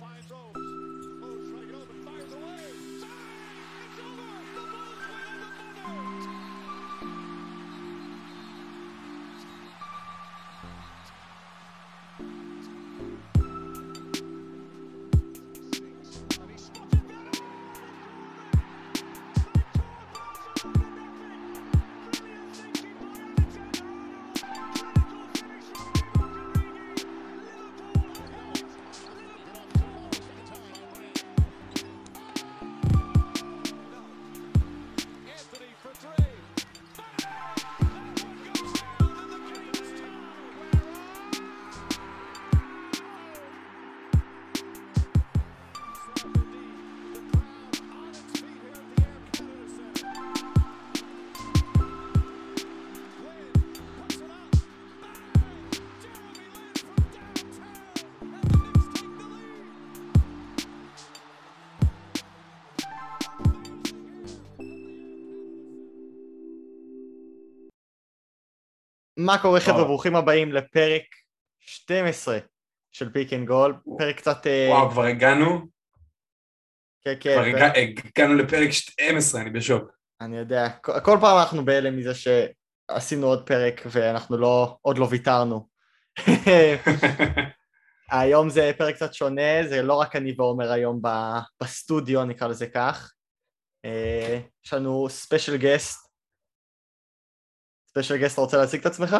finds those. מה קורה חבר'ה, ברוכים הבאים לפרק 12 של פיק אנד גול, פרק קצת... אה, וואו, כבר הגענו? כן, כן. כבר הגע, הגענו לפרק 12, אני בשוק. אני יודע, כל פעם אנחנו בהלם מזה שעשינו עוד פרק ואנחנו לא, עוד לא ויתרנו. היום זה פרק קצת שונה, זה לא רק אני ועומר היום בסטודיו, נקרא לזה כך. אה, יש לנו special guest special guest, אתה רוצה להציג את עצמך?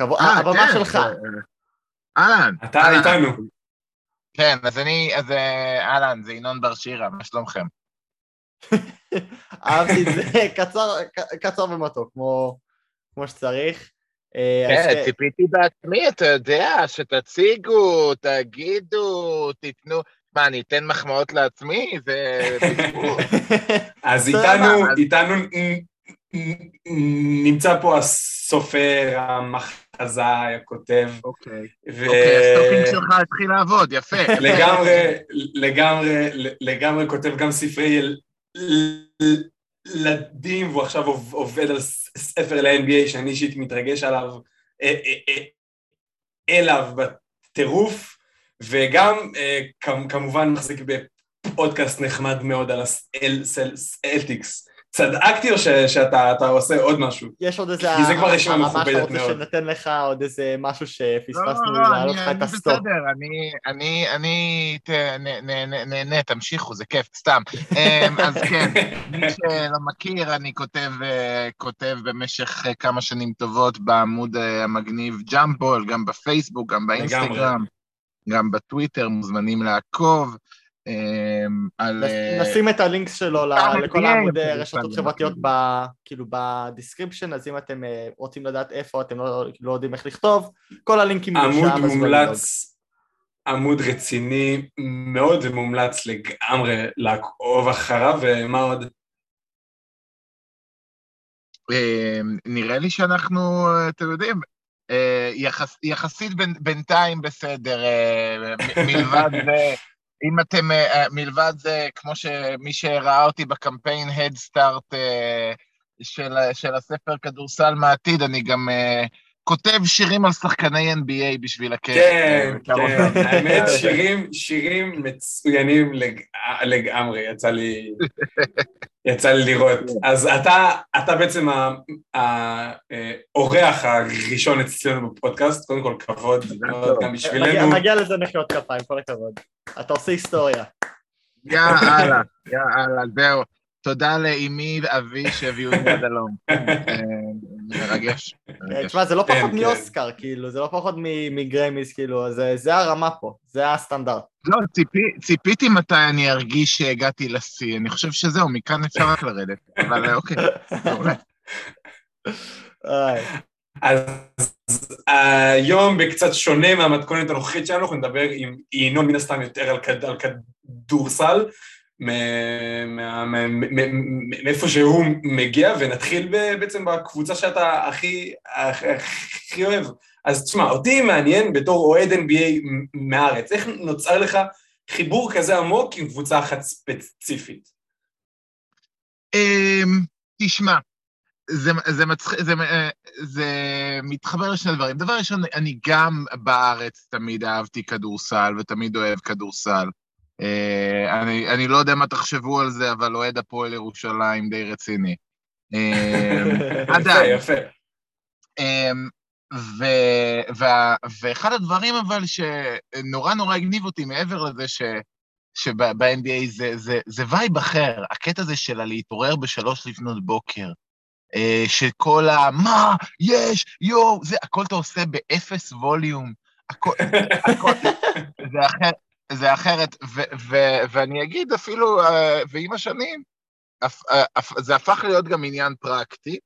אה, הבמה כן. שלך. אהלן. אתה איתנו. כן, אז אני, אז אה, אהלן, זה ינון בר שירה, מה שלומכם? אהבתי את זה, קצר ומתוק, כמו שצריך. אה, כן, ציפיתי בעצמי, אתה יודע, שתציגו, תגידו, תיתנו... מה, אני אתן מחמאות לעצמי? זה... אז איתנו, איתנו נמצא פה הסופר, המחזאי, הכותב. אוקיי, אוקיי, ה stalking שלך התחיל לעבוד, יפה. לגמרי, לגמרי, לגמרי כותב גם ספרי ילדים, והוא עכשיו עובד על ספר ל-NBA שאני אישית מתרגש עליו, אה, אה, אה, אליו בטירוף, וגם כמובן מחזיק בפודקאסט נחמד מאוד על הסלטיקס. צדקתי או ש, שאתה עושה עוד משהו? יש עוד איזה... כי זה כבר רשימה מכובדת מאוד. אתה רוצה שנתן לך עוד איזה משהו שפספסנו לא, לא, להעלות לך את הסטופ? בסדר, אני, אני, אני, נהנה, תמשיכו, זה כיף, סתם. אמ, אז כן, מי שלא מכיר, אני כותב, אה, כותב במשך כמה שנים טובות בעמוד אה, המגניב ג'אמפול, גם בפייסבוק, גם באינסטגרם, גם בטוויטר, מוזמנים לעקוב. אמ, על... אה, נשים את ה links שלו לכל העמוד רשתות חברתיות כאילו ב description, אז אם אתם אה, רוצים לדעת איפה, אתם לא, לא יודעים איך לכתוב, כל הלינקים עמוד מומלץ, עמוד רציני מאוד ומומלץ לגמרי לעקוב אחריו, ומה עוד? אמ, נראה לי שאנחנו, אתם יודעים, אה, יחסית בינתיים בסדר, מלבד זה אם אתם, אה, מלבד זה, כמו שמי שראה אותי בקמפיין Head Start אה, של, של הספר כדורסל מהעתיד, אני גם כותב שירים על שחקני NBA בשביל הכיף. כן, כן, האמת, שירים, שירים מצוינים לג... לגמרי, יצא לי, יצא לי לראות. אז אתה, אתה בעצם האורח הראשון אצלנו בפודקאסט, קודם כל כבוד גם בשבילנו. מגיע לזה מחיאות כפיים, כל הכבוד. אתה עושה היסטוריה. יאללה, יאללה, זהו. תודה לאימי ואבי שהביאו את עד הלום. מרגש. אה, תשמע, זה לא כן, פחות כן. מאוסקר, כאילו, זה לא פחות מגריימיס, כאילו, זה הרמה פה, זה הסטנדרט. לא, ציפיתי מתי אני ארגיש שהגעתי לשיא, אני חושב שזהו, מכאן אפשר רק לרדת, אבל אוקיי, מעולה. אז היום בקצת שונה מהמתכונת הנוכחית שלנו, אנחנו נדבר עם ינון מן הסתם יותר על כדורסל, מאיפה שהוא מגיע, ונתחיל בעצם בקבוצה שאתה הכי, אוהב. אז תשמע, אותי מעניין בתור אוהד NBA מהארץ, איך נוצר לך חיבור כזה עמוק עם קבוצה אחת ספציפית? אמ, תשמע, זה, זה, מצח... זה, זה מתחבר לשני דברים. דבר ראשון, אני גם בארץ תמיד אהבתי כדורסל ותמיד אוהב כדורסל. אה, אני, אני לא יודע מה תחשבו על זה, אבל אוהד הפועל ירושלים די רציני. יפה, יפה. ו, וה, ואחד הדברים אבל שנורא נורא הגניב אותי מעבר לזה ש, שב-NBA זה, זה, זה vibe אחר, הקטע הזה של הלהתעורר בשלוש לפנות בוקר, אה, שכל ה... מה? יש? יואו! זה, הכל אתה עושה באפס ווליום. הכל, הכל, זה, אחר, זה אחרת, ו, ו, ואני אגיד אפילו, אה, ועם השנים, זה הפך להיות גם עניין פרקטי,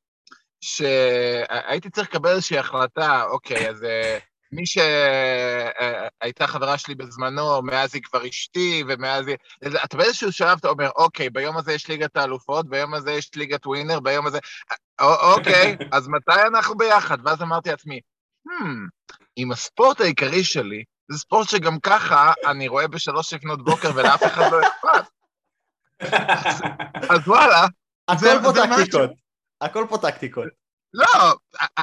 שהייתי צריך לקבל איזושהי החלטה, אוקיי, אז אה, מי שהייתה חברה שלי בזמנו, מאז היא כבר אשתי, ומאז היא... אתה באיזשהו שלב אתה אומר, אוקיי, ביום הזה יש ליגת האלופות, ביום הזה יש ליגת ווינר, ביום הזה... אוקיי, אז מתי אנחנו ביחד? ואז אמרתי לעצמי, hmm, אם הספורט העיקרי שלי, זה ספורט שגם ככה אני רואה בשלוש לפנות בוקר ולאף אחד לא אכפת. אז וואלה, הכל פה טקטיקות. הכל פה טקטיקות. לא,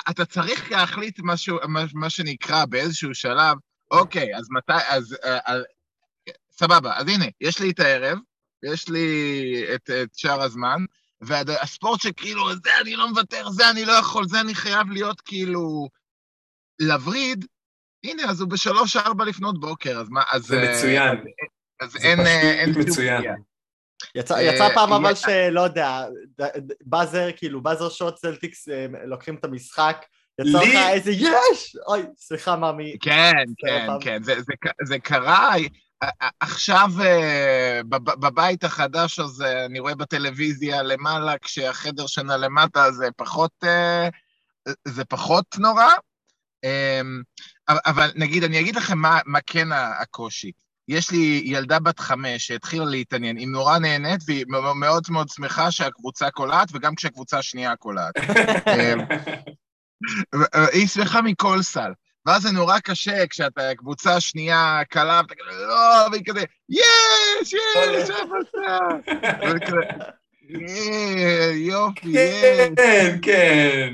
אתה צריך להחליט משהו, מה שנקרא באיזשהו שלב, אוקיי, אז מתי, אז, אז סבבה, אז הנה, יש לי את הערב, יש לי את, את שאר הזמן, והספורט שכאילו, זה אני לא מוותר, זה אני לא יכול, זה אני חייב להיות כאילו לווריד, הנה, אז הוא בשלוש-ארבע לפנות בוקר, אז מה, אז... זה מצוין. אז, אין, אין מצוין. יצא, אה, יצא פעם אבל שלא יודע, באזר, כאילו באזר שוט צלטיקס אה, לוקחים את המשחק, יצא לך איזה יש! אוי, סליחה מאמי. כן, כן, כן, זה, זה, זה קרה, עכשיו בבית החדש הזה, אני רואה בטלוויזיה למעלה, כשהחדר שנה למטה זה פחות, זה פחות נורא, אמ, אבל נגיד, אני אגיד לכם מה, מה כן הקושי. יש לי ילדה בת חמש שהתחילה להתעניין, היא נורא נהנית והיא מאוד מאוד שמחה שהקבוצה קולעת, וגם כשהקבוצה השנייה קולעת. אמ, היא שמחה מכל סל. ואז זה נורא קשה כשאתה קבוצה שנייה קלה, ואתה כזה, לא, והיא כזה, יש, יש, איפה יופי, יש. כן, כן.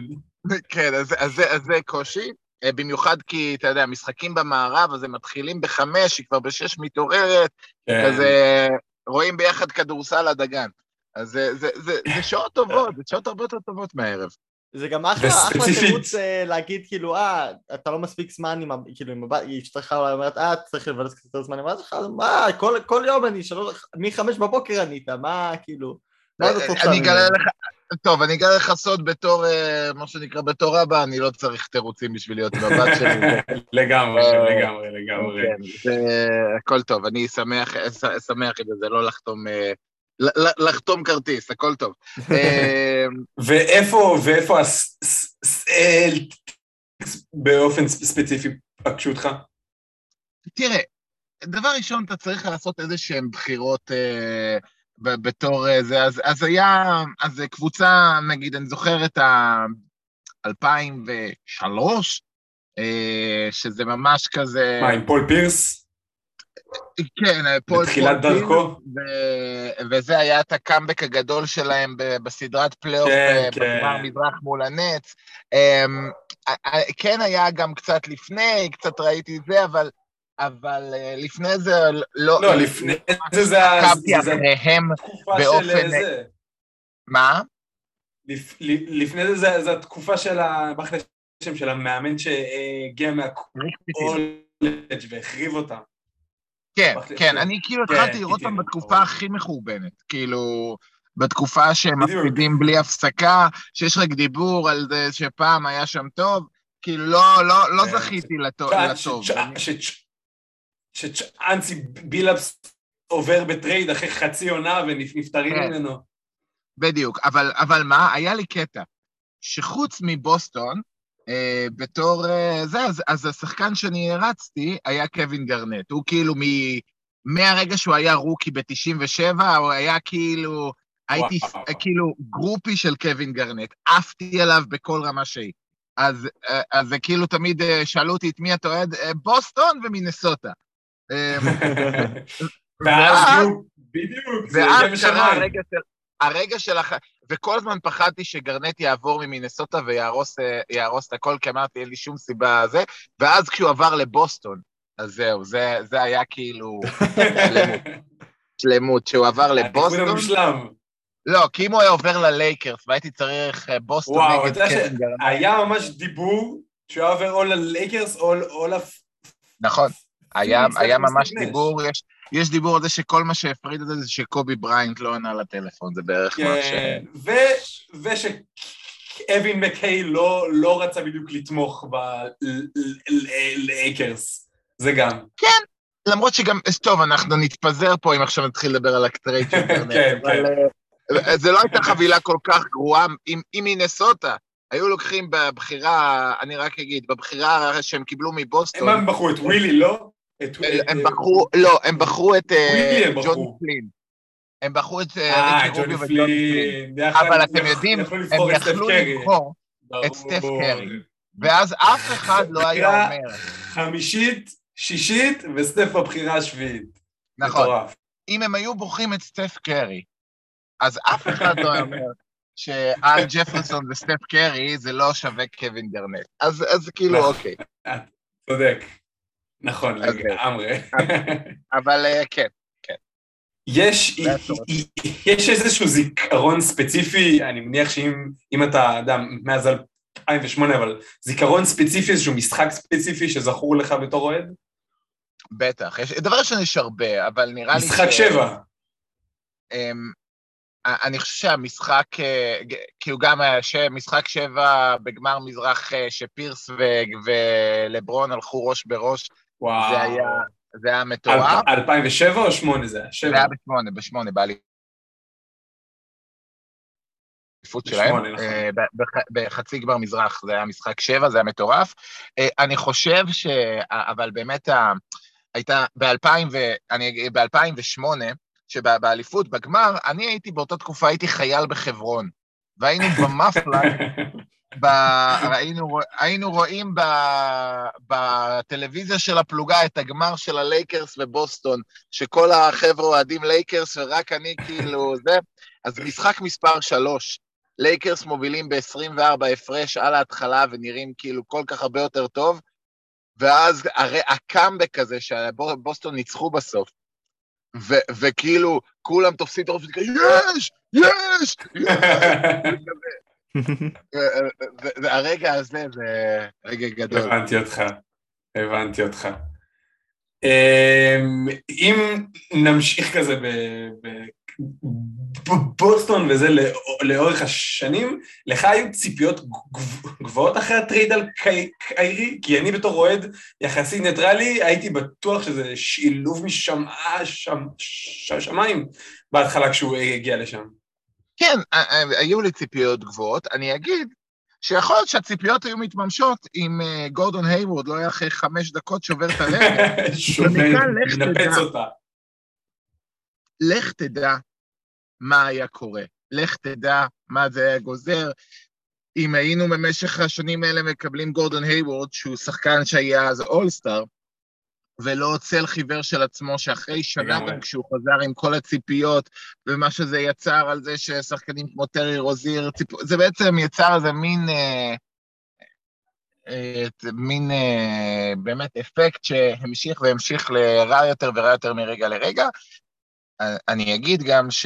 כן, אז זה קושי. אה, במיוחד כי, אתה יודע, משחקים במערב, אז הם מתחילים בחמש, היא כבר בשש מתעוררת, כן. כזה רואים ביחד כדורסל הדגן. אז זה, זה, זה, זה שעות טובות, זה שעות הרבה יותר טובות מהערב. זה גם אחלה, אחלה תירוץ אה, להגיד כאילו, אה, אתה לא מספיק זמן עם, כאילו, עם הבת, אשתך אולי אומרת, אה, צריך לבדס קצת יותר זמן עם הבת שלך, מה, כל, כל יום אני שלוש, מחמש בבוקר ענית, מה, כאילו, מה זה תוצאה? אני אגלה לך, טוב, אני אגלה לך סוד בתור, אה, מה שנקרא, בתור אבא, אני לא צריך תירוצים בשביל להיות הבת שלי. לגמרי, לגמרי, לגמרי. כן, הכל טוב, אני שמח עם זה, לא לחתום... אה, לחתום כרטיס, הכל טוב. אה, ואיפה, ואיפה באופן ספציפי פגשו אותך? תראה, דבר ראשון, אתה צריך לעשות איזה שהן בחירות בתור אה, זה, אז, אז היה, אז קבוצה, נגיד, אני זוכר את ה-2003, אה, שזה ממש כזה... מה, עם פול פירס? כן, אה, פול, בתחילת פול דרכו? ו... וזה היה את הקאמבק הגדול שלהם בסדרת פלייאוף כן, כן. מזרח מול הנץ. אמ, כן היה גם קצת לפני, קצת ראיתי זה, אבל אבל uh, לפני זה לא... לא, לפני זה זה... עקבתי אחריהם באופן... מה? לפ, לפני זה זה, זה התקופה של ה... שם של המאמן שהגיע מהקולג' והחריב אותם. כן, כן, אני כאילו כן, התחלתי לראות אותם בתקופה הכי מחורבנת, כאילו, בתקופה שהם מפסידים בלי הפסקה, שיש רק דיבור על זה שפעם היה שם טוב, כאילו לא, לא, לא כן, זכיתי לטוב. שצ'אנסי בילאפס עובר ב trade אחרי חצי עונה ונפטרים כן. ממנו. בדיוק, אבל, אבל מה? היה לי קטע, שחוץ מבוסטון, אה, בתור אה, זה, אז, אז השחקן שאני הערצתי היה קווין גארנט. הוא כאילו מ... מהרגע שהוא היה rookie ב-97, הוא היה כאילו, הייתי כאילו גרופי של קווין גארנט, עפתי עליו בכל רמה שהיא. אז, אה, אז זה כאילו תמיד אה, שאלו אותי את מי אתה אוהד, אה, בוסטון ומינסוטה. אמ, ואז, בדיוק, זה ואז קרה הרגע של... הח... וכל הזמן פחדתי שגרנט יעבור ממינסוטה ויהרוס את הכל, כי אמרתי, אין לי שום סיבה זה, ואז כשהוא עבר לבוסטון, אז זהו, זה, זה היה כאילו שלמות. שלמות, שהוא עבר לבוסטון. התיקון המושלם. לא, כי אם הוא היה עובר ללייקרס והייתי צריך אה, בוסטון נגד קווין גארנט. היה ממש דיבור שהוא היה עובר או ללייקרס או לפ... נכון, היה, היה ממש דיבור, יש, יש דיבור על זה שכל מה שהפריד את זה זה שקובי בריינט לא ענה לטלפון, זה בערך מה ש... כן, ושקווין מקהייל לא, לא רצה בדיוק לתמוך בלייקרס, זה גם. כן, למרות שגם, טוב, אנחנו נתפזר פה אם עכשיו נתחיל לדבר על ה trade של גארנט, כן, אבל כן. אה, זה לא הייתה חבילה כל כך גרועה, אם מינסוטה היו לוקחים בבחירה, אני רק אגיד, בבחירה שהם קיבלו מבוסטון... הם בחרו את ווילי, לא? הם בחרו, לא, הם בחרו את אה, ג'וני פלין. הם בחרו את אה, ריצ'י רוביו וג'וני פלין. אבל אתם יודעים, הם יכלו לבחור את סטף קרי. ואז אף אחד לא היה אומר... חמישית, שישית, וסטף בבחירה השביעית. נכון. אם הם היו בוחרים את סטף קרי, אז אף אחד לא היה אומר שאל ג'פרסון וסטף קרי זה לא שווה קווין גרנט. אז, אז כאילו, נכון. אוקיי. צודק. נכון, לגמרי. אבל אה, כן, כן. יש, יש איזשהו זיכרון ספציפי, אני מניח שאם אתה, יודע, מאז 2008, אבל זיכרון ספציפי, איזשהו משחק ספציפי שזכור לך בתור אוהד? בטח, יש, דבר ראשון יש הרבה, אבל נראה לי. משחק שבע. אמ, אני חושב שהמשחק, אה, כאילו גם משחק שבע בגמר מזרח אה, שפירס ולברון הלכו ראש בראש, וואו. זה היה, זה היה מטורף. 2007 או 8 זה היה? זה היה ב-8, ב-8, באליפות שלהם. נכון. אה, בחצי גמר מזרח זה היה משחק שבע, זה היה מטורף. אני חושב ש... אבל באמת הייתה ב-2008, שבאליפות, בגמר, אני הייתי באותה תקופה, הייתי חייל בחברון, והיינו במפלג, ב... היינו, היינו רואים ב... בטלוויזיה של הפלוגה את הגמר של הלייקרס ובוסטון, שכל החבר'ה אוהדים לייקרס ורק אני כאילו זה, אז משחק מספר שלוש, לייקרס מובילים ב-24 הפרש על ההתחלה ונראים כאילו כל כך הרבה יותר טוב, ואז הרי הקאמבק הזה שבוסטון ניצחו בסוף, וכאילו, כולם תופסים את הראש וכאילו, יש! יש! והרגע הזה זה רגע גדול. הבנתי אותך, הבנתי אותך. אמ, אם נמשיך כזה בבוסטון וזה לאורך השנים, לך היו ציפיות גבוהות אחרי ה trade על קיירי? כי אני בתור אוהד יחסית ניטרלי, הייתי בטוח שזה שילוב משמיים בהתחלה כשהוא הגיע לשם. כן, היו לי ציפיות גבוהות. אני אגיד שיכול להיות שהציפיות היו מתממשות אם אה, גורדון הייוורד לא היה אחרי חמש דקות שובר את הרגל. שובר, מנפץ אותה. לך תדע מה היה קורה. לך תדע מה זה היה גוזר. אם היינו במשך השנים האלה מקבלים גורדון הייוורד, שהוא שחקן שהיה אז אולסטאר, ולא צל חיוור של עצמו, שאחרי שנה גם כשהוא חזר עם כל הציפיות, ומה שזה יצר על זה ששחקנים כמו טרי רוזיר, ציפ... זה בעצם יצר איזה מין, אה, אה, מין אה, באמת אפקט שהמשיך והמשיך לרע יותר ורע יותר מרגע לרגע. אני אגיד גם ש...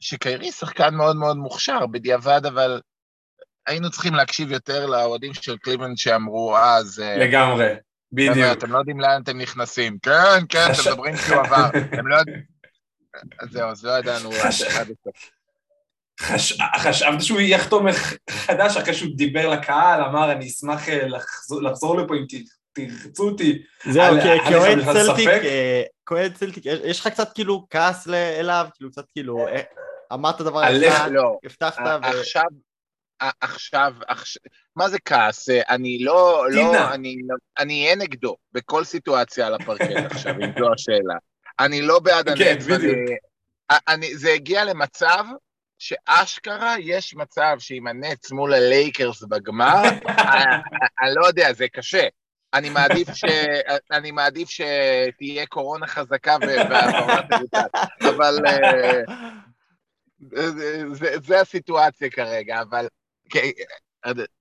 שקיירי שחקן מאוד מאוד מוכשר, בדיעבד, אבל היינו צריכים להקשיב יותר לאוהדים של קליבלנד שאמרו אז... אה, לגמרי, בדיוק. אתם לא יודעים לאן אתם נכנסים. כן, כן, אתם מדברים שהוא עבר. אתם לא יודעים... זהו, אז לא ידענו עד הסוף. חשבת שהוא יחתום חדש אחרי שהוא דיבר לקהל, אמר, אני אשמח אה, לחזור לפה אם תרצו אותי. זהו, כאוהד צלטיק, אה, כאוהד צלטיק, יש לך קצת כאילו כעס אליו, כאילו קצת כאילו, אה, אמרת דבר אחד, לא. הבטחת ו... עכשיו, עכשיו, מה זה כעס? אני לא, לא, אני, אני אהיה נגדו בכל סיטואציה על הפרקט עכשיו, אם זו השאלה. אני לא בעד הנץ, כן, אני, זה הגיע למצב שאשכרה יש מצב שאם הנץ מול הלייקרס בגמר, אני לא יודע, זה קשה. אני מעדיף, ש... אני מעדיף שתהיה קורונה חזקה תבוטל, אבל... אה, זה, זה הסיטואציה כרגע, אבל,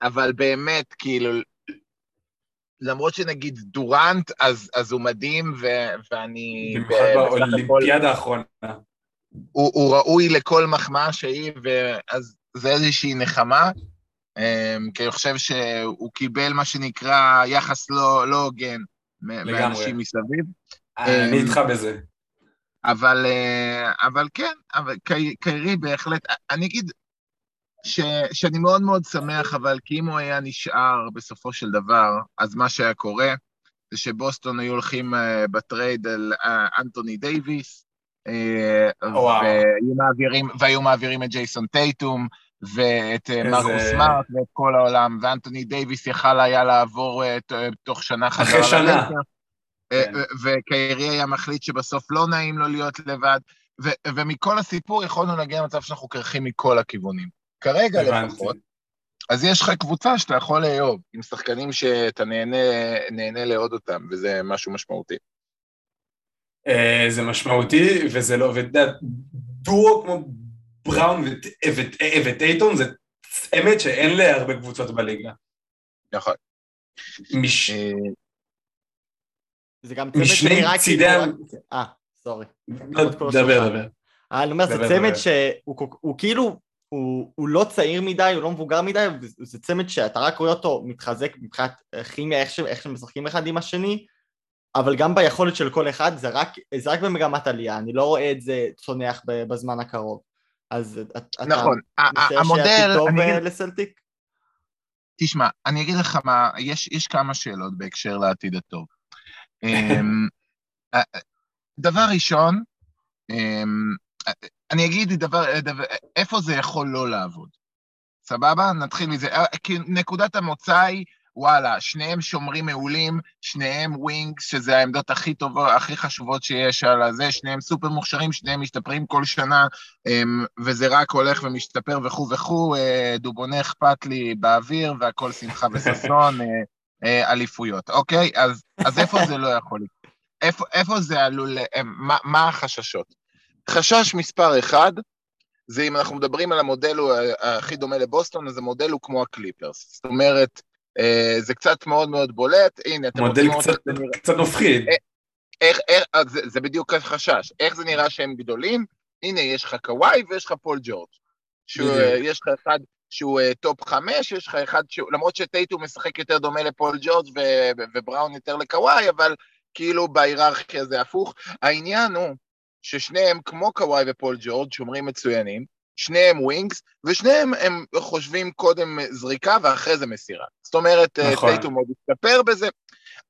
אבל באמת, כאילו, למרות שנגיד דורנט, אז, אז הוא מדהים, ו, ואני... במיוחד באולימפיאדה האחרונה. הוא, הוא ראוי לכל מחמאה שהיא, ואז זה איזושהי נחמה, אמ, כי אני חושב שהוא קיבל מה שנקרא יחס לא, לא הוגן מאנשים מסביב. אני אמ, איתך בזה. אבל, אה, אבל כן, אבל קיירי בהחלט, אני אגיד ש, שאני מאוד מאוד שמח, אבל כי אם הוא היה נשאר בסופו של דבר, אז מה שהיה קורה זה שבוסטון היו הולכים אה, ב trade על אה, אנטוני דייוויס, אה, והיו מעבירים, והיו מעבירים את ג'ייסון טייטום, ואת איזה... מרקוס סמארט ואת כל העולם, ואנטוני דייוויס יכל היה לעבור uh, תוך שנה חזרה. אחרי שנה. כן. וקיירי היה מחליט שבסוף לא נעים לו להיות לבד, ו- ומכל הסיפור יכולנו להגיע למצב שאנחנו קרחים מכל הכיוונים. כרגע הבנתי. לפחות. אז יש לך קבוצה שאתה יכול לאהוב, עם שחקנים שאתה נהנה, נהנה לאהוד אותם, וזה משהו משמעותי. Uh, זה משמעותי, וזה לא, ואתה יודע, דואו כמו בראון וטייטון זה צמד שאין להרבה קבוצות בליגה. נכון. מש... אה, זה גם צמד שנראה כאילו... אה, סורי. לא, דבר, דבר. אה, אני אומר, זה צמד שהוא כאילו, הוא לא צעיר מדי, הוא לא מבוגר מדי, זה צמד שאתה רק רואה אותו מתחזק מבחינת כימיה, איך שהם משחקים אחד עם השני, אבל גם ביכולת של כל אחד, זה רק, זה רק במגמת עלייה, אני לא רואה את זה צונח בזמן הקרוב. אז אתה נכון, המודל... טוב אני... לסלטיק? תשמע, אני אגיד לך מה, יש, יש כמה שאלות בהקשר לעתיד הטוב. אמ, דבר ראשון, אמ, אני אגיד דבר, דבר, איפה זה יכול לא לעבוד. סבבה? נתחיל מזה. אה, כי נקודת המוצא היא, וואלה, שניהם שומרים מעולים, שניהם ווינגס, שזה העמדות הכי טובות, הכי חשובות שיש על הזה, שניהם סופר מוכשרים, שניהם משתפרים כל שנה, אמ, וזה רק הולך ומשתפר וכו' וכו', אה, דובונה אכפת לי באוויר, והכל שמחה וששון, אה, אליפויות, אוקיי? אז, אז איפה זה לא יכול להיות? איפה, איפה זה עלול, מה, מה החששות? חשש מספר אחד, זה אם אנחנו מדברים על המודל הכי דומה לבוסטון, אז המודל הוא כמו הקליפרס. זאת אומרת, אה, זה קצת מאוד מאוד בולט, הנה, אתם מודל קצת, קצת מפחיד. אה, איך, איך, זה, זה בדיוק החשש. איך זה נראה שהם גדולים? הנה, יש לך קוואי ויש לך פול ג'ורג'. שיש לך אחד שהוא top חמש, יש לך אחד שהוא, למרות שטייטום משחק יותר דומה לפול ג'ורג' ובראון יותר לקוואי, אבל כאילו בהיררכיה זה הפוך. העניין הוא ששניהם, כמו קוואי ופול ג'ורג', שומרים מצוינים, שניהם wings, ושניהם הם חושבים קודם זריקה ואחרי זה מסירה. זאת אומרת, אה, נכון. טייטום מאוד השתפר בזה,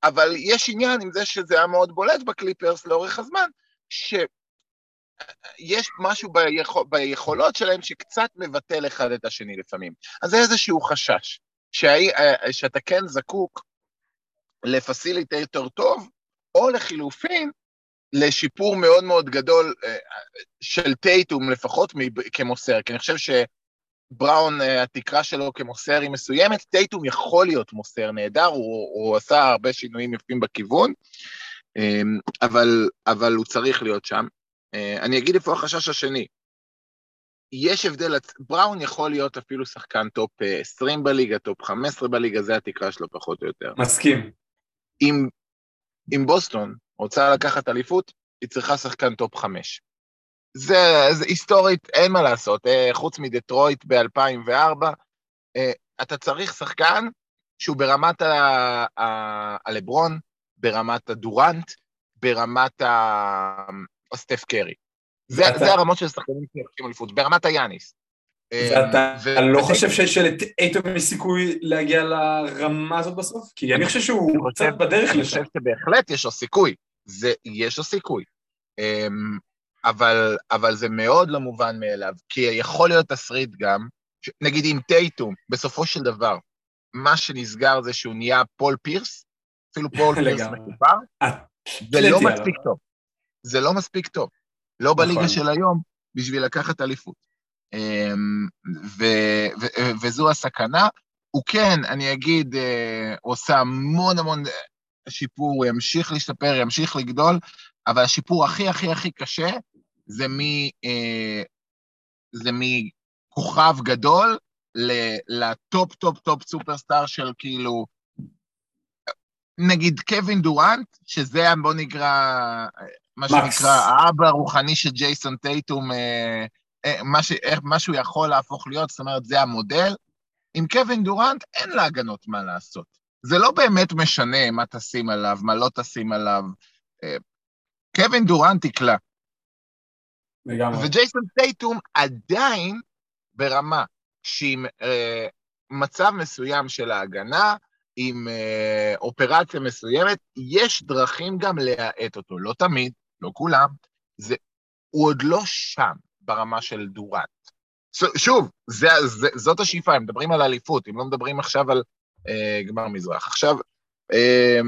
אבל יש עניין עם זה שזה היה מאוד בולט בקליפרס לאורך הזמן, שיש משהו ביכול, ביכולות שלהם שקצת מבטל אחד את השני לפעמים. אז זה איזשהו חשש, שהי, אה, שאתה כן זקוק ל facilitator טוב, או לחילופין, לשיפור מאוד מאוד גדול אה, של טייטום, לפחות כמוסר, כי אני חושב שבראון, אה, התקרה שלו כמוסר היא מסוימת, טייטום יכול להיות מוסר נהדר, הוא, הוא עשה הרבה שינויים יפים בכיוון, אמ, אבל, אבל הוא צריך להיות שם. אה, אני אגיד איפה החשש השני. יש הבדל, בראון יכול להיות אפילו שחקן top 20 בליגה, top 15 בליגה, זה התקרה שלו פחות או יותר. מסכים. עם, עם בוסטון, רוצה לקחת אליפות, היא צריכה שחקן טופ חמש. זה, זה היסטורית, אין מה לעשות, אה, חוץ מדטרויט ב-2004, אה, אתה צריך שחקן שהוא ברמת הלברון, ברמת הדורנט, ברמת הסטף קרי. זה, זה הרמות של שחקנים שלוקחים אליפות, ברמת היאניס. ואתה ו- לא חושב שיש לטייטום סיכוי להגיע לרמה הזאת בסוף? כי אני חושב שהוא קצת בדרך לשם. אני חושב שבהחלט יש לו סיכוי. זה, יש לו סיכוי. Um, אבל, אבל זה מאוד לא מובן מאליו, כי יכול להיות תסריט גם, ש... נגיד עם טייטום, בסופו של דבר, מה שנסגר זה שהוא נהיה פול פירס, אפילו פול פירס משופר, אה, זה לא מספיק טוב. זה לא מספיק טוב. לא בליגה נכון. של היום, בשביל לקחת אליפות. אמ, וזו הסכנה. הוא כן, אני אגיד, אה, עושה המון המון שיפור, הוא ימשיך להשתפר, ימשיך לגדול, אבל השיפור הכי הכי הכי קשה זה זה מכוכב גדול לטופ טופ טופ superstar של כאילו, נגיד קווין דורנט, שזה בוא נקרא, מה שנקרא, האבא הרוחני של ג'ייסון טייטום, אה, אה, מה, ש, מה שהוא יכול להפוך להיות, זאת אומרת, זה המודל. עם קווין דורנט אין להגנות מה לעשות. זה לא באמת משנה מה תשים עליו, מה לא תשים עליו. אה, קווין דורנט יקלע. לגמרי. וג'ייסון טייטום עדיין ברמה שעם אה, מצב מסוים של ההגנה, עם אה, אופרציה מסוימת, יש דרכים גם להאט אותו. לא תמיד, לא כולם, זה, הוא עוד לא שם ברמה של דורנט. שוב, זה, זה, זאת השאיפה, הם מדברים על אליפות, הם לא מדברים עכשיו על אה, גמר מזרח. עכשיו, אה,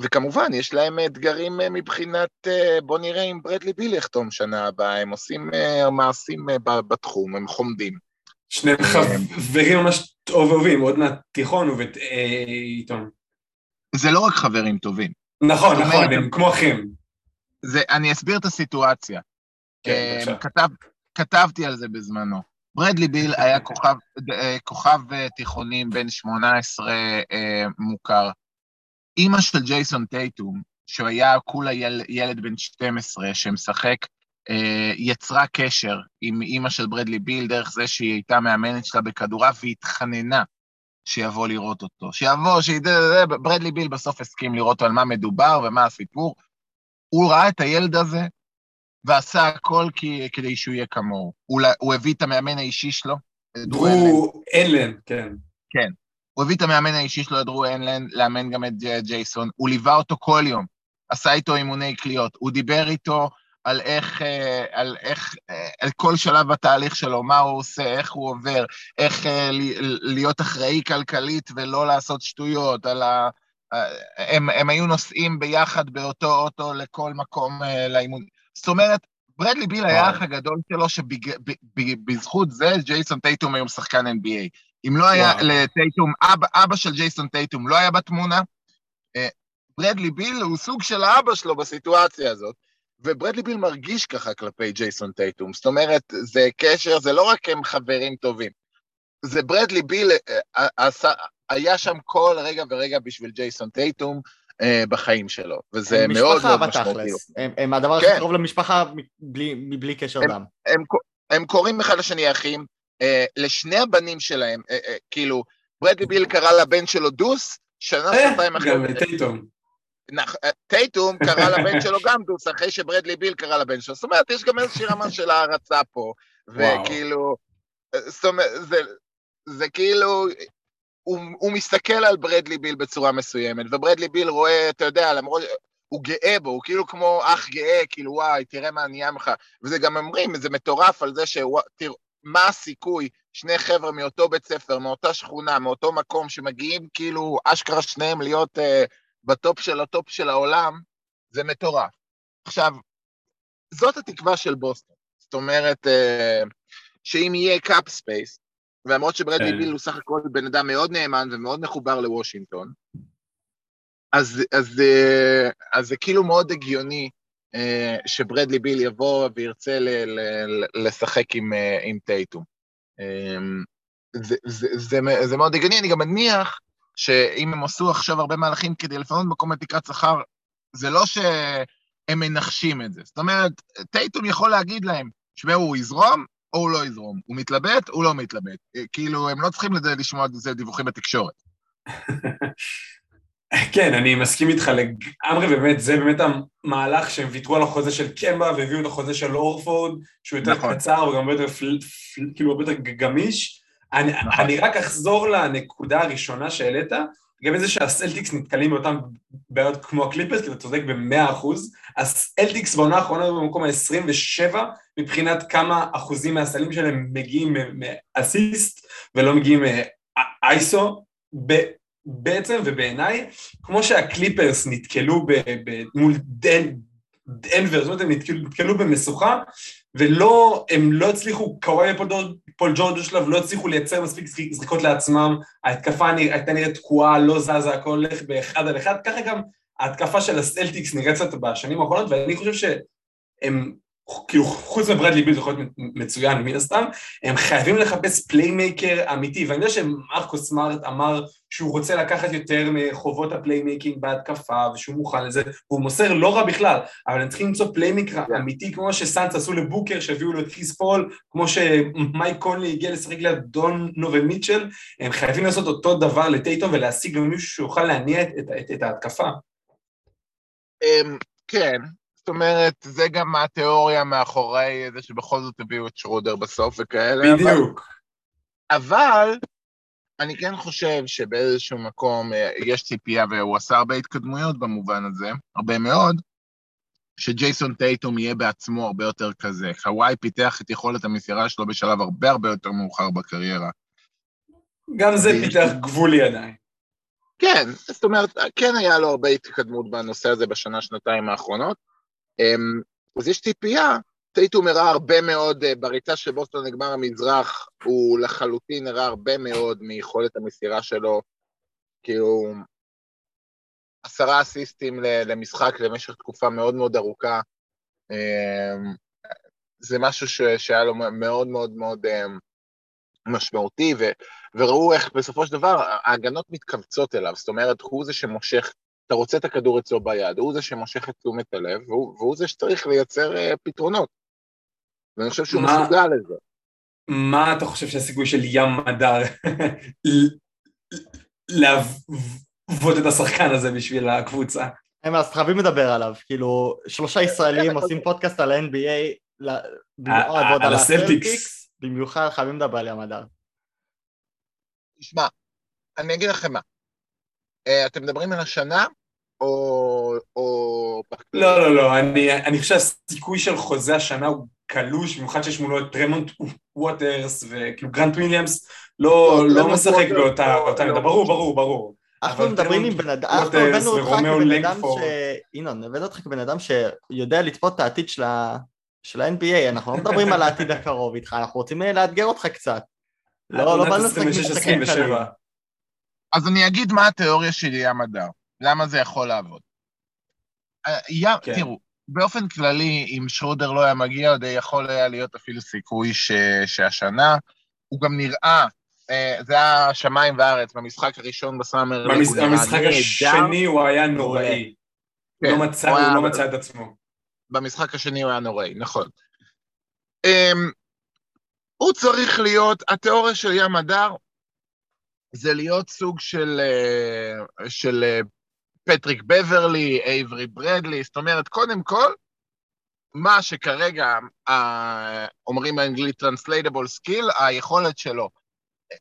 וכמובן, יש להם אתגרים אה, מבחינת, אה, בוא נראה אם ברדלי ביל יחתום שנה הבאה, הם עושים אה, מעשים בתחום, הם חומדים. שני חברים ממש טובים, עוד מהתיכון ובית עיתון. זה לא רק חברים טובים. נכון, נכון, הם כמו אחים. זה, אני אסביר את הסיטואציה. כן, כתב, כתבתי על זה בזמנו. ברדלי ביל היה כוכב, כוכב תיכונים בן 18 מוכר. אימא של ג'ייסון טייטום, שהוא היה כולה יל, ילד בן 12 שמשחק, אה, יצרה קשר עם אימא של ברדלי ביל דרך זה שהיא הייתה מאמנת שלה בכדורעף והתחננה שיבוא לראות אותו. שיבוא, שידע, ברדלי ביל בסוף הסכים לראות על מה מדובר ומה הסיפור. הוא ראה את הילד הזה ועשה הכל כי, כדי שהוא יהיה כמוהו. הוא, הוא הביא את המאמן האישי שלו. דרו אלן, כן. כן. הוא הביא את המאמן האישי שלו, דרו אנלן, לאמן גם את ג'ייסון, הוא ליווה אותו כל יום, עשה איתו אימוני קליעות, הוא דיבר איתו על איך, אה, על איך, אה, על כל שלב בתהליך שלו, מה הוא עושה, איך הוא עובר, איך אה, להיות אחראי כלכלית ולא לעשות שטויות, על ה... הם, הם היו נוסעים ביחד באותו אוטו לכל מקום לאימון. זאת אומרת, ברדלי ביל היה האח הגדול שלו, שבזכות זה ג'ייסון טייטום היום שחקן NBA. אם לא היה לטייטום, אבא, אבא של ג'ייסון טייטום לא היה בתמונה, אה, ברדלי ביל הוא סוג של האבא שלו בסיטואציה הזאת, וברדלי ביל מרגיש ככה כלפי ג'ייסון טייטום. זאת אומרת, זה קשר, זה לא רק הם חברים טובים. זה ברדלי ביל אה, עשה, היה שם כל רגע ורגע בשביל ג'ייסון טייטום, אה, בחיים שלו, וזה מאוד מאוד משמעותי. הם, הם הדבר כן. הכי קרוב למשפחה מבלי, מבלי קשר הם, דם. הם, הם, הם קוראים אחד לשני אחים, אה, לשני הבנים שלהם, אה, אה, כאילו, ברדלי ביל קרא לבן שלו דוס, שנה, אה, שנתיים אחרי... גם טייטום. אה, טייטום קרא לבן שלו גם דוס, אחרי שברדלי ביל קרא לבן שלו. זאת אומרת, יש גם איזושהי רמה של הערצה פה, וכאילו, זאת אומרת, זה, זה כאילו, הוא, הוא מסתכל על ברדלי ביל בצורה מסוימת, וברדלי ביל רואה, אתה יודע, למרות, הוא גאה בו, הוא כאילו כמו אח גאה, כאילו וואי, תראה מה נהיה ממך. וזה גם אומרים, זה מטורף על זה שתראו, מה הסיכוי שני חבר'ה מאותו בית ספר, מאותה שכונה, מאותו מקום, שמגיעים כאילו אשכרה שניהם להיות uh, בטופ של הטופ של העולם, זה מטורף. עכשיו, זאת התקווה של בוסטון. זאת אומרת, uh, שאם יהיה cap space, ולמרות שברדלי כן. ביל הוא סך הכל בן אדם מאוד נאמן ומאוד מחובר לוושינגטון, אז, אז, uh, אז זה כאילו מאוד הגיוני אה, שברדלי ביל יבוא וירצה ל- ל- לשחק עם, אה, עם טייטום. אמ, זה, זה, זה, זה מאוד הגיוני, אני גם מניח שאם הם עשו עכשיו הרבה מהלכים כדי לפנות מקום לתקרת שכר, זה לא שהם מנחשים את זה. זאת אומרת, טייטום יכול להגיד להם, שמעו, הוא יזרום או הוא לא יזרום, הוא מתלבט, הוא לא מתלבט. אה, כאילו, הם לא צריכים לשמוע את זה דיווחים בתקשורת. כן, אני מסכים איתך לגמרי, באמת, זה באמת המהלך שהם ויתרו על החוזה של קמבה והביאו את החוזה של אורפורד, שהוא יותר נכון. קצר וגם הרבה יותר, כאילו, הרבה יותר גמיש. אני, נכון. אני רק אחזור לנקודה הראשונה שהעלית, לגבי זה שהסלטיקס נתקלים באותם בעיות כמו הקליפרס, כי אתה צודק במאה אחוז, הסלטיקס בעונה האחרונה במקום ה-27, מבחינת כמה אחוזים מהסלים שלהם מגיעים מאסיסט ולא מגיעים מ iso, בעצם, ובעיניי, כמו שהקליפרס נתקלו מול דנבר, זאת אומרת, הם נתקלו במשוכה, ולא, הם לא הצליחו, קוואי ופול ג'ורג' שלב לא הצליחו לייצר מספיק זריקות לעצמם, ההתקפה הייתה נראית תקועה, לא זזה, הכל הולך באחד על אחד, ככה גם ההתקפה של הסלטיקס נראית קצת בשנים האחרונות, ואני חושב שהם כאילו חוץ מברדלי ביל זה יכול להיות מצוין מן הסתם, הם חייבים לחפש playmaker אמיתי, ואני יודע שמרקוס סמארט אמר שהוא רוצה לקחת יותר מחובות ה playmaking בהתקפה, ושהוא מוכן לזה, והוא מוסר לא רע בכלל, אבל הם צריכים למצוא playmaker yeah. אמיתי, כמו שסאנס עשו לבוקר, שהביאו לו את כריס פול, כמו שמייק קונלי הגיע לשחק ליד דונובן מיטשל, הם חייבים לעשות אותו דבר לטייטון ולהשיג גם מישהו שיוכל להניע את, את, את, את ההתקפה. אמ, כן, זאת אומרת, זה גם התיאוריה מאחורי זה שבכל זאת הביאו את שרודר בסוף וכאלה. בדיוק. אבל, אבל אני כן חושב שבאיזשהו מקום אה, יש ציפייה, והוא עשה הרבה התקדמויות במובן הזה, הרבה מאוד, שג'ייסון טייטום יהיה בעצמו הרבה יותר כזה. חוואי פיתח את יכולת המסירה שלו בשלב הרבה הרבה יותר מאוחר בקריירה. גם זה פיתח גבולי עדיין. כן, זאת אומרת, כן היה לו הרבה התקדמות בנושא הזה בשנה-שנתיים האחרונות. אמ, אז יש ציפייה, טייטום הראה הרבה מאוד, אה, בריצה של בוסטון נגמר המזרח, הוא לחלוטין הראה הרבה מאוד מיכולת המסירה שלו, כאילו, עשרה אסיסטים למשחק למשך תקופה מאוד מאוד ארוכה. אמ, זה משהו ש, שהיה לו מאוד מאוד מאוד אמ, משמעותי, ו, וראו איך בסופו של דבר ההגנות מתכווצות אליו, זאת אומרת, הוא זה שמושך אתה רוצה את הכדור אצלו ביד, הוא זה שמושך את תשומת הלב, והוא, והוא זה שצריך לייצר uh, פתרונות. ואני חושב שהוא מה, מסוגל לזה. מה אתה חושב שהסיכוי של ים מדר לעבוד את השחקן הזה בשביל הקבוצה? הם אז חייבים לדבר עליו, כאילו שלושה ישראלים עושים פודקאסט על ה-NBA, במיוחד על הסלטיקס, במיוחד חייבים לדבר על ים מדר. תשמע, אני אגיד לכם מה, אה, אתם מדברים על השנה, או... או... לא, לא, לא, אני, אני חושב שהסיכוי שלו לחוזה השנה הוא קלוש, במיוחד שיש מולו את טרמונט ווטרס וכאילו גרנט וויליאמס, לא, לא, לא משחק באותה עמדה, לא. ברור, ברור, ברור. אנחנו מדברים עם בן אדם, אנחנו הבאנו אותך כבן אדם ש... ינון, הבאנו אותך כבן אדם שיודע לצפות את העתיד של ה-NBA, אנחנו לא מדברים על העתיד הקרוב איתך, אנחנו רוצים לאתגר אותך קצת. לא, לא באנו לשחק משחקים קלים. אז אני אגיד מה התיאוריה של ים הדר, למה זה יכול לעבוד. אה, כן. תראו, באופן כללי, אם שרודר לא היה מגיע, עוד יכול היה להיות אפילו סיכוי ש, שהשנה, הוא גם נראה, אה, זה היה שמיים וארץ, במשחק הראשון בסאמר במש, במשחק השני הוא היה נוראי. כן, לא מצא, הוא, הוא לא מצא את עצמו. במשחק השני הוא היה נוראי, נכון. Um, הוא צריך להיות, התיאוריה של ים הדר, זה להיות סוג של, אה, של פטריק בברלי, אייברי ברדלי, זאת אומרת, קודם כל, מה שכרגע אה, אומרים באנגלית Translatable Skill, היכולת שלו,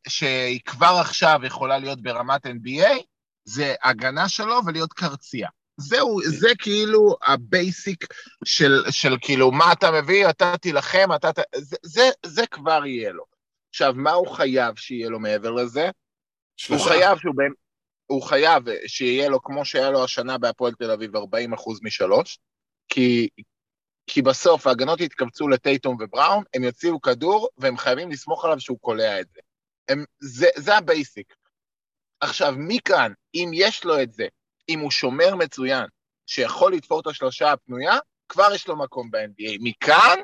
שהיא כבר עכשיו יכולה להיות ברמת NBA, זה הגנה שלו ולהיות קרצייה. זהו, זה כאילו ה basic של, של כאילו, מה אתה מביא, אתה תילחם, אתה... זה, זה, זה כבר יהיה לו. עכשיו, מה הוא חייב שיהיה לו מעבר לזה? הוא חייב שהוא. הוא חייב שיהיה לו, כמו שהיה לו השנה בהפועל תל אביב, 40 אחוז משלוש, כי, כי בסוף ההגנות יתכווצו לטייטום ובראון, הם יוציאו כדור, והם חייבים לסמוך עליו שהוא קולע את זה. הם, זה, זה ה basic. עכשיו, מכאן, אם יש לו את זה, אם הוא שומר מצוין, שיכול לתפור את השלושה הפנויה, כבר יש לו מקום ב-NBA. מכאן,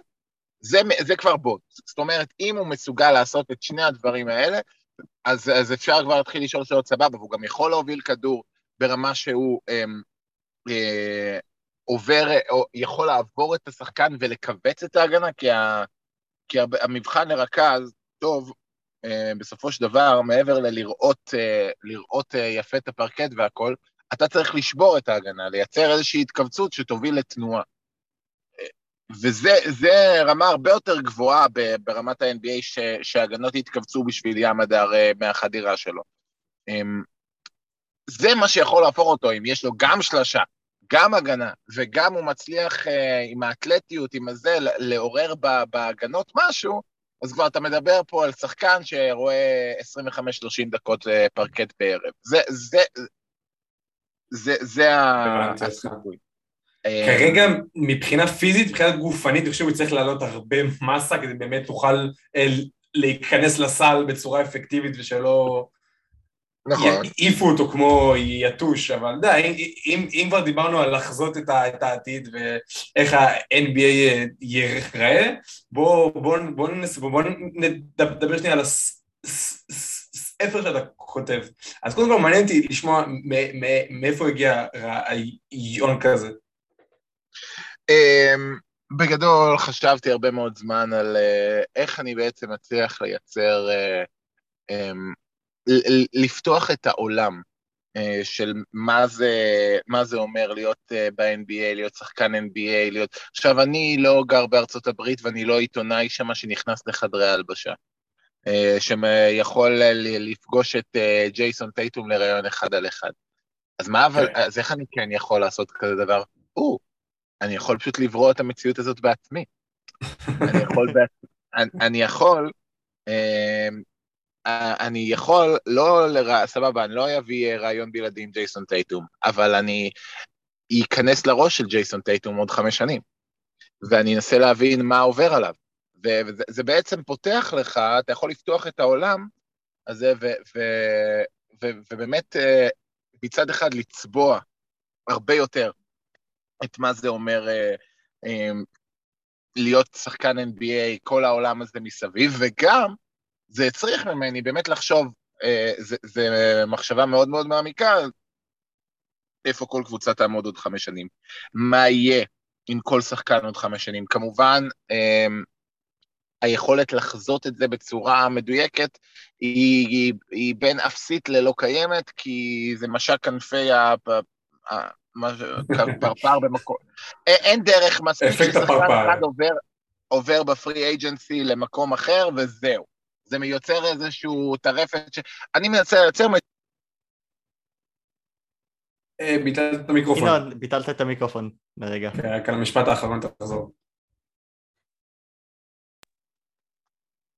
זה, זה כבר בונוס. זאת אומרת, אם הוא מסוגל לעשות את שני הדברים האלה, אז, אז אפשר כבר להתחיל לשאול שאלות סבבה, והוא גם יכול להוביל כדור ברמה שהוא אה, אה, עובר, או יכול לעבור את השחקן ולכווץ את ההגנה, כי, ה, כי המבחן לרכז, טוב, אה, בסופו של דבר, מעבר ללראות אה, לראות, אה, יפה את הפרקט והכל, אתה צריך לשבור את ההגנה, לייצר איזושהי התכווצות שתוביל לתנועה. וזה רמה הרבה יותר גבוהה ברמת ה-NBA ש, שהגנות יתכווצו בשביל ים הדר אה, מהחדירה שלו. אמ, זה מה שיכול להפוך אותו, אם יש לו גם שלשה, גם הגנה, וגם הוא מצליח אה, עם האתלטיות, עם הזה, לעורר בהגנות משהו, אז כבר אתה מדבר פה על שחקן שרואה 25-30 דקות אה, פרקט בערב. זה, זה, זה, זה הסיכוי. כרגע מבחינה פיזית, מבחינה גופנית, אני חושב שהוא צריך לעלות הרבה מסה כדי באמת תוכל להיכנס לסל בצורה אפקטיבית ושלא נכון. העיפו אותו כמו יתוש, אבל די, אם, אם כבר דיברנו על לחזות את, ה, את העתיד ואיך ה-NBA ייראה, בואו בוא, בוא, בוא, בוא נדבר שנייה על הספר שאתה כותב. אז קודם כל מעניין אותי לשמוע מאיפה הגיע רעיון כזה. אמ, בגדול חשבתי הרבה מאוד זמן על אה, איך אני בעצם מצליח לייצר, אה, אמ, לפתוח את העולם אה, של מה זה, מה זה אומר להיות ב-NBA, להיות שחקן NBA, להיות... עכשיו, אני לא גר בארצות הברית ואני לא עיתונאי שמה שנכנס לחדרי ההלבשה, שיכול לפגוש את ג'ייסון טייטום לראיון אחד על אחד. אז מה, אבל, כן. אז איך אני כן יכול לעשות כזה דבר? או, אני יכול פשוט לברוא את המציאות הזאת בעצמי. אני יכול, אני, אני יכול, אמ, אני יכול, לא לרע, סבבה, אני לא אביא רעיון בלעדי עם ג'ייסון טייטום, אבל אני אכנס לראש של ג'ייסון טייטום עוד חמש שנים, ואני אנסה להבין מה עובר עליו. וזה בעצם פותח לך, אתה יכול לפתוח את העולם הזה, ו, ו, ו, ובאמת אה, מצד אחד לצבוע הרבה יותר את מה זה אומר אה, אה, להיות שחקן NBA, כל העולם הזה מסביב, וגם זה הצריך ממני באמת לחשוב, אה, זו מחשבה מאוד מאוד מעמיקה, איפה כל קבוצה תעמוד עוד חמש שנים. מה יהיה עם כל שחקן עוד חמש שנים? כמובן, היכולת לחזות את זה בצורה מדויקת היא, היא, היא בין אפסית ללא קיימת, כי זה משק כנפי פרפר במקום, אין דרך מספיק ששחקן אחד עובר, עובר בפרי אייג'נסי למקום אחר וזהו. זה מיוצר איזשהו טרפת ש... אני מנסה לייצר... אה, ביטלת את המיקרופון. ינון, ביטלת את המיקרופון לרגע. כן, רק על המשפט האחרון תחזור.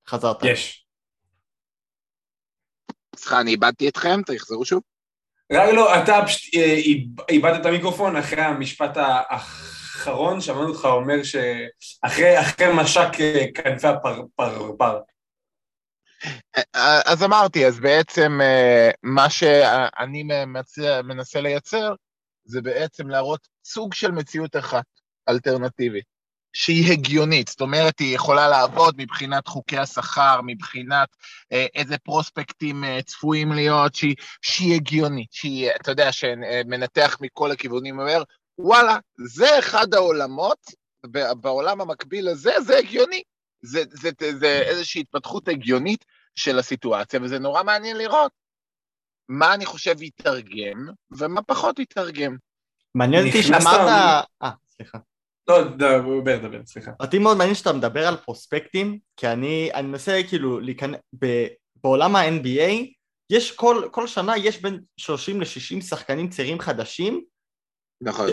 חזרת. יש. סליחה, אני איבדתי אתכם, תחזרו שוב. רק לא, אתה פשוט אה, איבדת את המיקרופון אחרי המשפט האחרון, שמענו אותך אומר שאחרי משק אה, כנפי הפרפר. אה, אז אמרתי, אז בעצם מה שאני מנסה לייצר זה בעצם להראות סוג של מציאות אחת, אלטרנטיבית. שהיא הגיונית, זאת אומרת, היא יכולה לעבוד מבחינת חוקי השכר, מבחינת אה, איזה פרוספקטים אה, צפויים להיות, שהיא, שהיא הגיונית, שהיא, אתה יודע, שמנתח מכל הכיוונים, אומר, וואלה, זה אחד העולמות, בעולם המקביל הזה, זה הגיוני. זה, זה, זה, זה איזושהי התפתחות הגיונית של הסיטואציה, וזה נורא מעניין לראות מה אני חושב יתרגם, ומה פחות יתרגם. מעניין אותי שאמרת... אה, סליחה. לא, דבר, דבר, סליחה. אותי מאוד מעניין שאתה מדבר על פרוספקטים, כי אני, אני מנסה כאילו להיכנס, בעולם ה-NBA, יש כל, כל שנה יש בין 30 ל-60 שחקנים צעירים חדשים. נכון.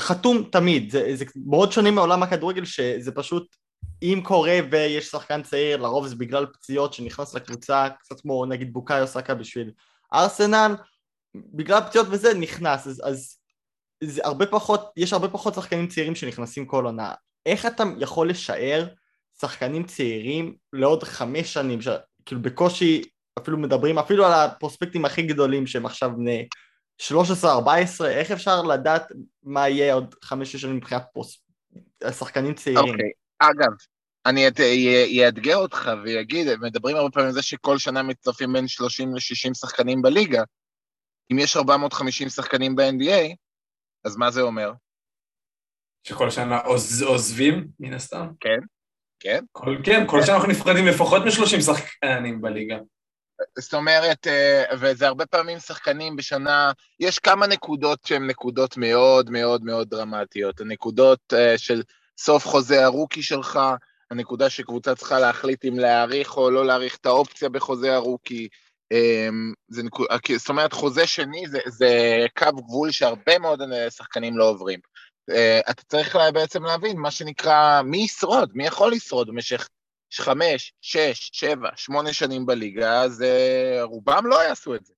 חתום תמיד, זה, זה מאוד שונה מעולם הכדורגל שזה פשוט, אם קורה ויש שחקן צעיר, לרוב זה בגלל פציעות שנכנס לקבוצה, קצת כמו נגיד בוקאיו סאקה בשביל ארסנל, בגלל פציעות וזה נכנס, אז, אז זה הרבה פחות, יש הרבה פחות שחקנים צעירים שנכנסים כל עונה. איך אתה יכול לשער שחקנים צעירים לעוד חמש שנים, כאילו בקושי אפילו מדברים, אפילו על הפרוספקטים הכי גדולים שהם עכשיו בני 13-14, איך אפשר לדעת מה יהיה עוד חמש-שש שנים מבחינת פרוס... שחקנים צעירים? אוקיי, okay. אגב, אני אאתגר אותך ויגיד, מדברים הרבה פעמים על זה שכל שנה מצטרפים בין 30 ל-60 שחקנים בליגה. אם יש 450 שחקנים ב-NBA, אז מה זה אומר? שכל שנה עוז, עוזבים, מן הסתם? כן, כן. כל, כן, כל שנה אנחנו נפרדים לפחות מ-30 שחקנים בליגה. זאת אומרת, אה, וזה הרבה פעמים שחקנים בשנה, יש כמה נקודות שהן נקודות מאוד מאוד מאוד דרמטיות. הנקודות אה, של סוף חוזה הרוקי שלך, הנקודה שקבוצה צריכה להחליט אם להאריך או לא להאריך את האופציה בחוזה הרוקי, זה נקוד, זאת אומרת, חוזה שני זה, זה קו גבול שהרבה מאוד שחקנים לא עוברים. אה, אתה צריך בעצם להבין מה שנקרא, מי ישרוד, מי יכול לשרוד במשך חמש, שש, שבע, שמונה שנים בליגה, אז אה, רובם לא יעשו את זה.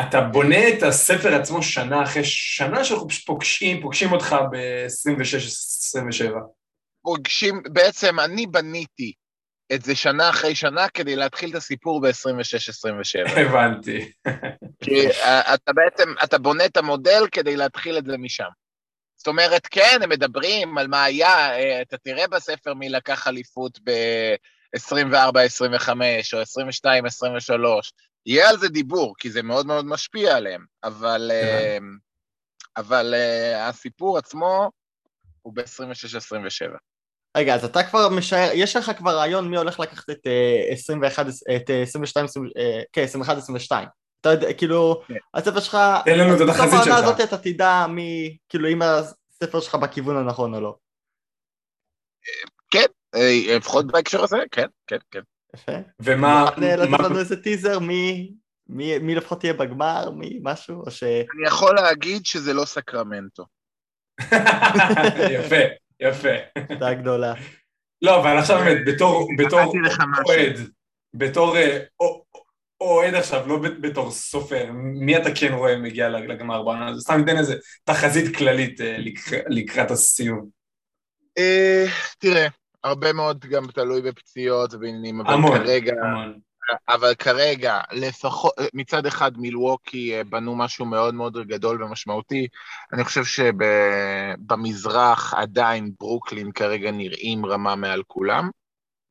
אתה בונה את הספר עצמו שנה אחרי שנה שאנחנו פוגשים, פוגשים אותך ב-26-27. פוגשים, בעצם אני בניתי את זה שנה אחרי שנה כדי להתחיל את הסיפור ב-26-27. הבנתי. כי אה, אתה בעצם, אתה בונה את המודל כדי להתחיל את זה משם. זאת אומרת, כן, הם מדברים על מה היה, אה, אתה תראה בספר מי לקח אליפות ב-24-25 או 22-23, יהיה על זה דיבור, כי זה מאוד מאוד משפיע עליהם, אבל, כן. אבל הסיפור עצמו הוא ב-26-27. רגע, אז אתה כבר משער, יש לך כבר רעיון מי הולך לקחת את 21, את 22, כן, 21, 22. אתה יודע, כאילו, כן. הספר שלך, תן לנו את התחזית שלך. הזאת אתה תדע מי, כאילו, אם הספר שלך בכיוון הנכון או לא. כן, אה, לפחות בהקשר הזה, כן, כן, כן. יפה. ומה... לתת לנו איזה טיזר, מי, מי, מי לפחות תהיה בגמר, מי משהו, או ש... אני יכול להגיד שזה לא סקרמנטו. יפה. יפה. תודה גדולה. לא, אבל עכשיו באמת, בתור אוהד, בתור אה, אוהד עכשיו, לא בתור סופר, מי אתה כן רואה מגיע לגמר בעונה הזאת? סתם ניתן איזה תחזית כללית אה, לקראת הסיום. אה, תראה, הרבה מאוד גם תלוי בפציעות ובעניינים, אבל כרגע... המון. אבל כרגע, לפחות, מצד אחד מילווקי אה, בנו משהו מאוד מאוד גדול ומשמעותי. אני חושב שבמזרח עדיין ברוקלין כרגע נראים רמה מעל כולם.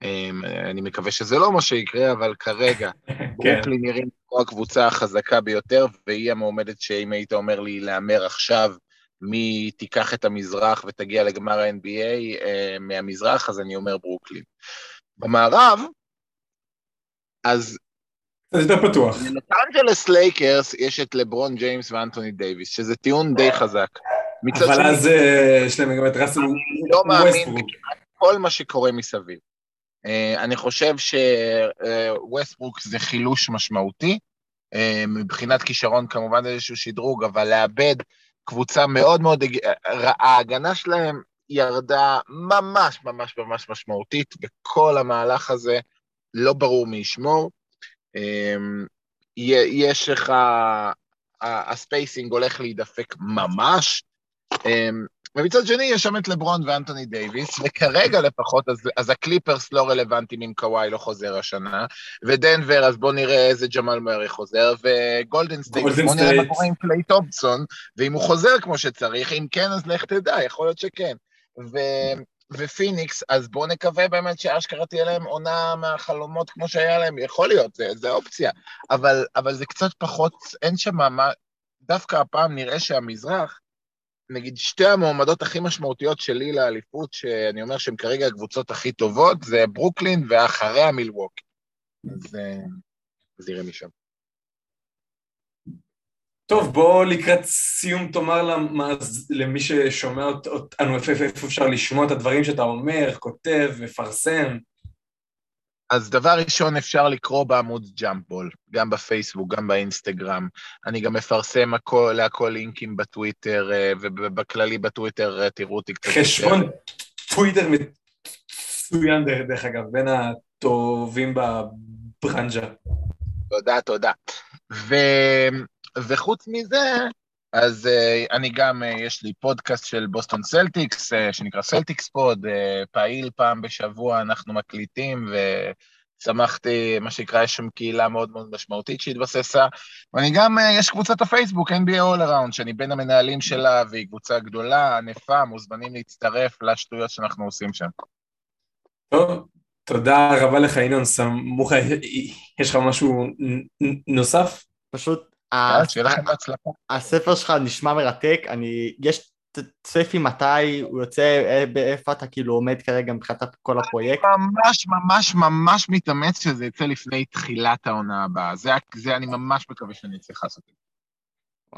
אמ, אני מקווה שזה לא מה שיקרה, אבל כרגע כן. ברוקלין נראים כמו הקבוצה החזקה ביותר, והיא המועמדת שאם היית אומר לי להמר עכשיו מי תיקח את המזרח ותגיע לגמר ה-NBA אה, מהמזרח, אז אני אומר ברוקלין. במערב, אז... זה יותר פתוח. ללוס אנג'לס לייקרס יש את לברון ג'יימס ואנטוני דייוויס, שזה טיעון די חזק. אבל אז אה, יש להם גם את ראסל. אני לא מאמין בכל מה שקורה מסביב. אה, אני חושב שווסטברוק זה חילוש משמעותי. אה, מבחינת כישרון כמובן איזשהו שדרוג, אבל לאבד קבוצה מאוד מאוד... ההגנה שלהם ירדה ממש ממש ממש משמעותית בכל המהלך הזה. לא ברור מי ישמור. אמ, יש לך, ה spacing הולך להידפק ממש. אמ, ומצד שני יש שם את לברון ואנטוני דייוויס, וכרגע לפחות, אז, אז הקליפרס לא רלוונטיים אם קוואי לא חוזר השנה, ודנבר, אז בואו נראה איזה ג'מאל מארי חוזר, וגולדן סטייט, בואו נראה מה קורה עם קליי תומפסון, ואם הוא חוזר כמו שצריך, אם כן, אז לך תדע, יכול להיות שכן. ו... ופיניקס, אז בואו נקווה באמת שאשכרה תהיה להם עונה מהחלומות כמו שהיה להם, יכול להיות, זה, זה אופציה, אבל, אבל זה קצת פחות, אין שם מה, דווקא הפעם נראה שהמזרח, נגיד שתי המועמדות הכי משמעותיות שלי לאליפות, שאני אומר שהן כרגע הקבוצות הכי טובות, זה ברוקלין ואחריה מילווקי. אז זה יראה משם. טוב, בוא לקראת סיום תאמר למאז, למי ששומע אותנו איפה, איפה אפשר לשמוע את הדברים שאתה אומר, כותב, מפרסם. אז דבר ראשון, אפשר לקרוא בעמוד ג'אמפבול, גם בפייסבוק, גם באינסטגרם. אני גם מפרסם הכל, להכל לינקים בטוויטר, אה, ובכללי בטוויטר אה, תראו אותי קצת חשבון טוויטר מצוין, דרך אגב, בין הטובים בברנז'ה. תודה, תודה. ו... וחוץ מזה, אז אה, אני גם, אה, יש לי פודקאסט של בוסטון סלטיקס, אה, שנקרא Celtics Pod, אה, פעיל פעם בשבוע, אנחנו מקליטים, ושמחתי, מה שנקרא, יש שם קהילה מאוד מאוד משמעותית שהתבססה, ואני גם, אה, יש קבוצת הפייסבוק, NBA All Around, שאני בין המנהלים שלה, והיא קבוצה גדולה, ענפה, מוזמנים להצטרף לשטויות שאנחנו עושים שם. טוב, תודה רבה לך, ינון, סמוך, יש לך משהו נוסף? פשוט הספר שלך נשמע מרתק, אני, יש צפי מתי הוא יוצא, איפה אתה כאילו עומד כרגע מבחינת כל הפרויקט? ממש ממש ממש מתאמץ שזה יצא לפני תחילת העונה הבאה, זה, זה אני ממש מקווה שאני אצליח לעשות את זה.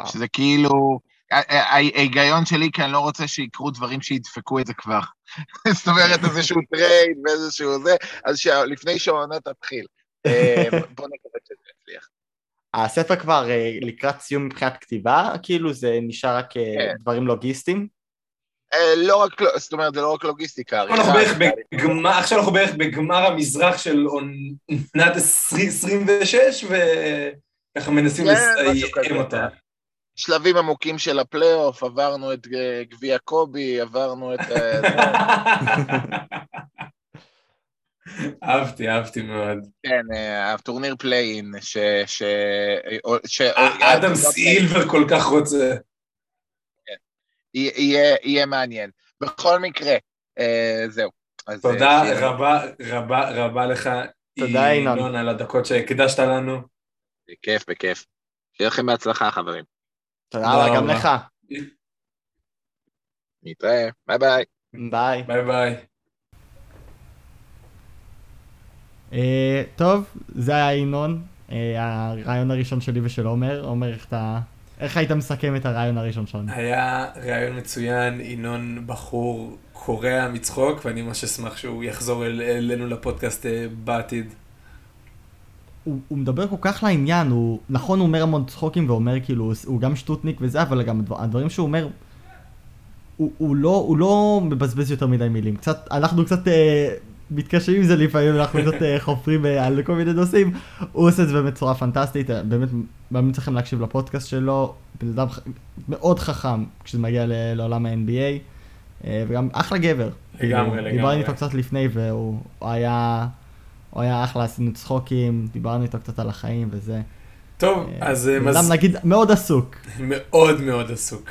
שזה כאילו, ההיגיון שלי, כי אני לא רוצה שיקרו דברים שידפקו את זה כבר. זאת אומרת, איזשהו trade ואיזשהו זה, אז לפני שהעונה תתחיל. אה, בוא נקווה שזה. הספר כבר אה, לקראת סיום מבחינת כתיבה, כאילו זה נשאר רק אה, כן. דברים לוגיסטיים? אה, לא רק, זאת אומרת, זה לא רק לוגיסטיקה. עכשיו אנחנו בערך בגמר המזרח של עונת 26, וככה מנסים כן, לסיים אותה. שלבים עמוקים של הפלייאוף, עברנו את גביע קובי, עברנו את... אהבתי, אהבתי מאוד. כן, הטורניר play-in, ש... אדם סילבר כל כך רוצה. כן. יהיה מעניין. בכל מקרה, זהו. תודה רבה רבה רבה לך, תודה ינון, על הדקות שהקדשת לנו. בכיף, בכיף. שיהיה לכם בהצלחה, חברים. תודה רבה גם לך. נתראה, ביי ביי. ביי. ביי ביי. אה, טוב, זה היה ינון, אה, הריאיון הראשון שלי ושל עומר. עומר, איך אתה... איך היית מסכם את הריאיון הראשון שלנו? היה ריאיון מצוין, ינון בחור קורע מצחוק, ואני ממש אשמח שהוא יחזור אל, אלינו לפודקאסט אה, בעתיד. הוא, הוא מדבר כל כך לעניין, הוא, נכון הוא אומר המון צחוקים ואומר כאילו, הוא גם שטוטניק וזה, אבל גם הדברים שהוא אומר, הוא, הוא, לא, הוא לא מבזבז יותר מדי מילים. קצת, אנחנו קצת אה, מתקשים עם זה לפעמים, אנחנו קצת אה, חופרים אה, על כל מיני נושאים. הוא עושה את זה באמת בצורה פנטסטית, אה, באמת מאמין צריכים להקשיב לפודקאסט שלו, בן אדם מאוד חכם כשזה מגיע לעולם ה-NBA, וגם אחלה גבר. לגמרי, לגמרי. דיברנו איתו קצת לפני והוא היה, הוא היה אחלה, עשינו צחוקים, דיברנו איתו קצת על החיים וזה. טוב, אז... בן אדם נגיד מאוד עסוק. מאוד מאוד עסוק.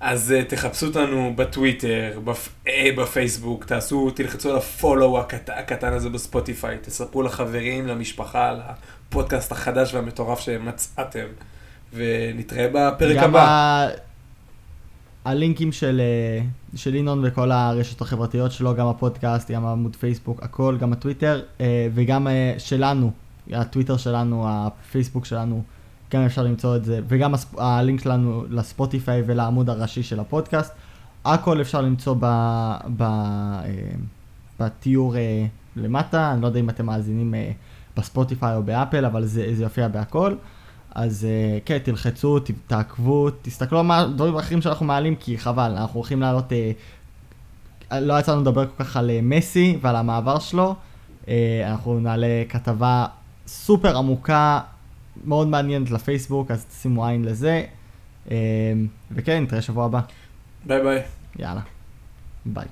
אז uh, תחפשו אותנו בטוויטר, בפ... uh, בפייסבוק, תעשו, תלחצו על הפולו הקט... הקטן הזה בספוטיפיי, תספרו לחברים, למשפחה, על הפודקאסט החדש והמטורף שמצאתם, ונתראה בפרק גם הבא. ה... הלינקים של, אה, של ינון וכל הרשתות החברתיות שלו, גם הפודקאסט, גם עמוד פייסבוק, הכל, גם הטוויטר, וגם שלנו, הטוויטר שלנו, הפייסבוק שלנו. גם אפשר למצוא את זה, וגם הספ... הלינק שלנו לספוטיפיי ולעמוד הראשי של הפודקאסט. הכל אפשר למצוא ב... ב... אה, בתיאור אה, למטה, אני לא יודע אם אתם מאזינים אה, בספוטיפיי או באפל, אבל זה, זה יופיע בהכל. אז כן, תלחצו, תעקבו, תסתכלו על מה, דברים אחרים שאנחנו מעלים, כי חבל, אנחנו הולכים לעלות, לא יצא לנו לדבר כל כך על מסי ועל המעבר שלו. אנחנו נעלה כתבה סופר עמוקה מאוד מעניינת לפייסבוק, אז תשימו עין לזה. אמ, וכן, נתראה שבוע הבא. ביי ביי. יאללה, ביי.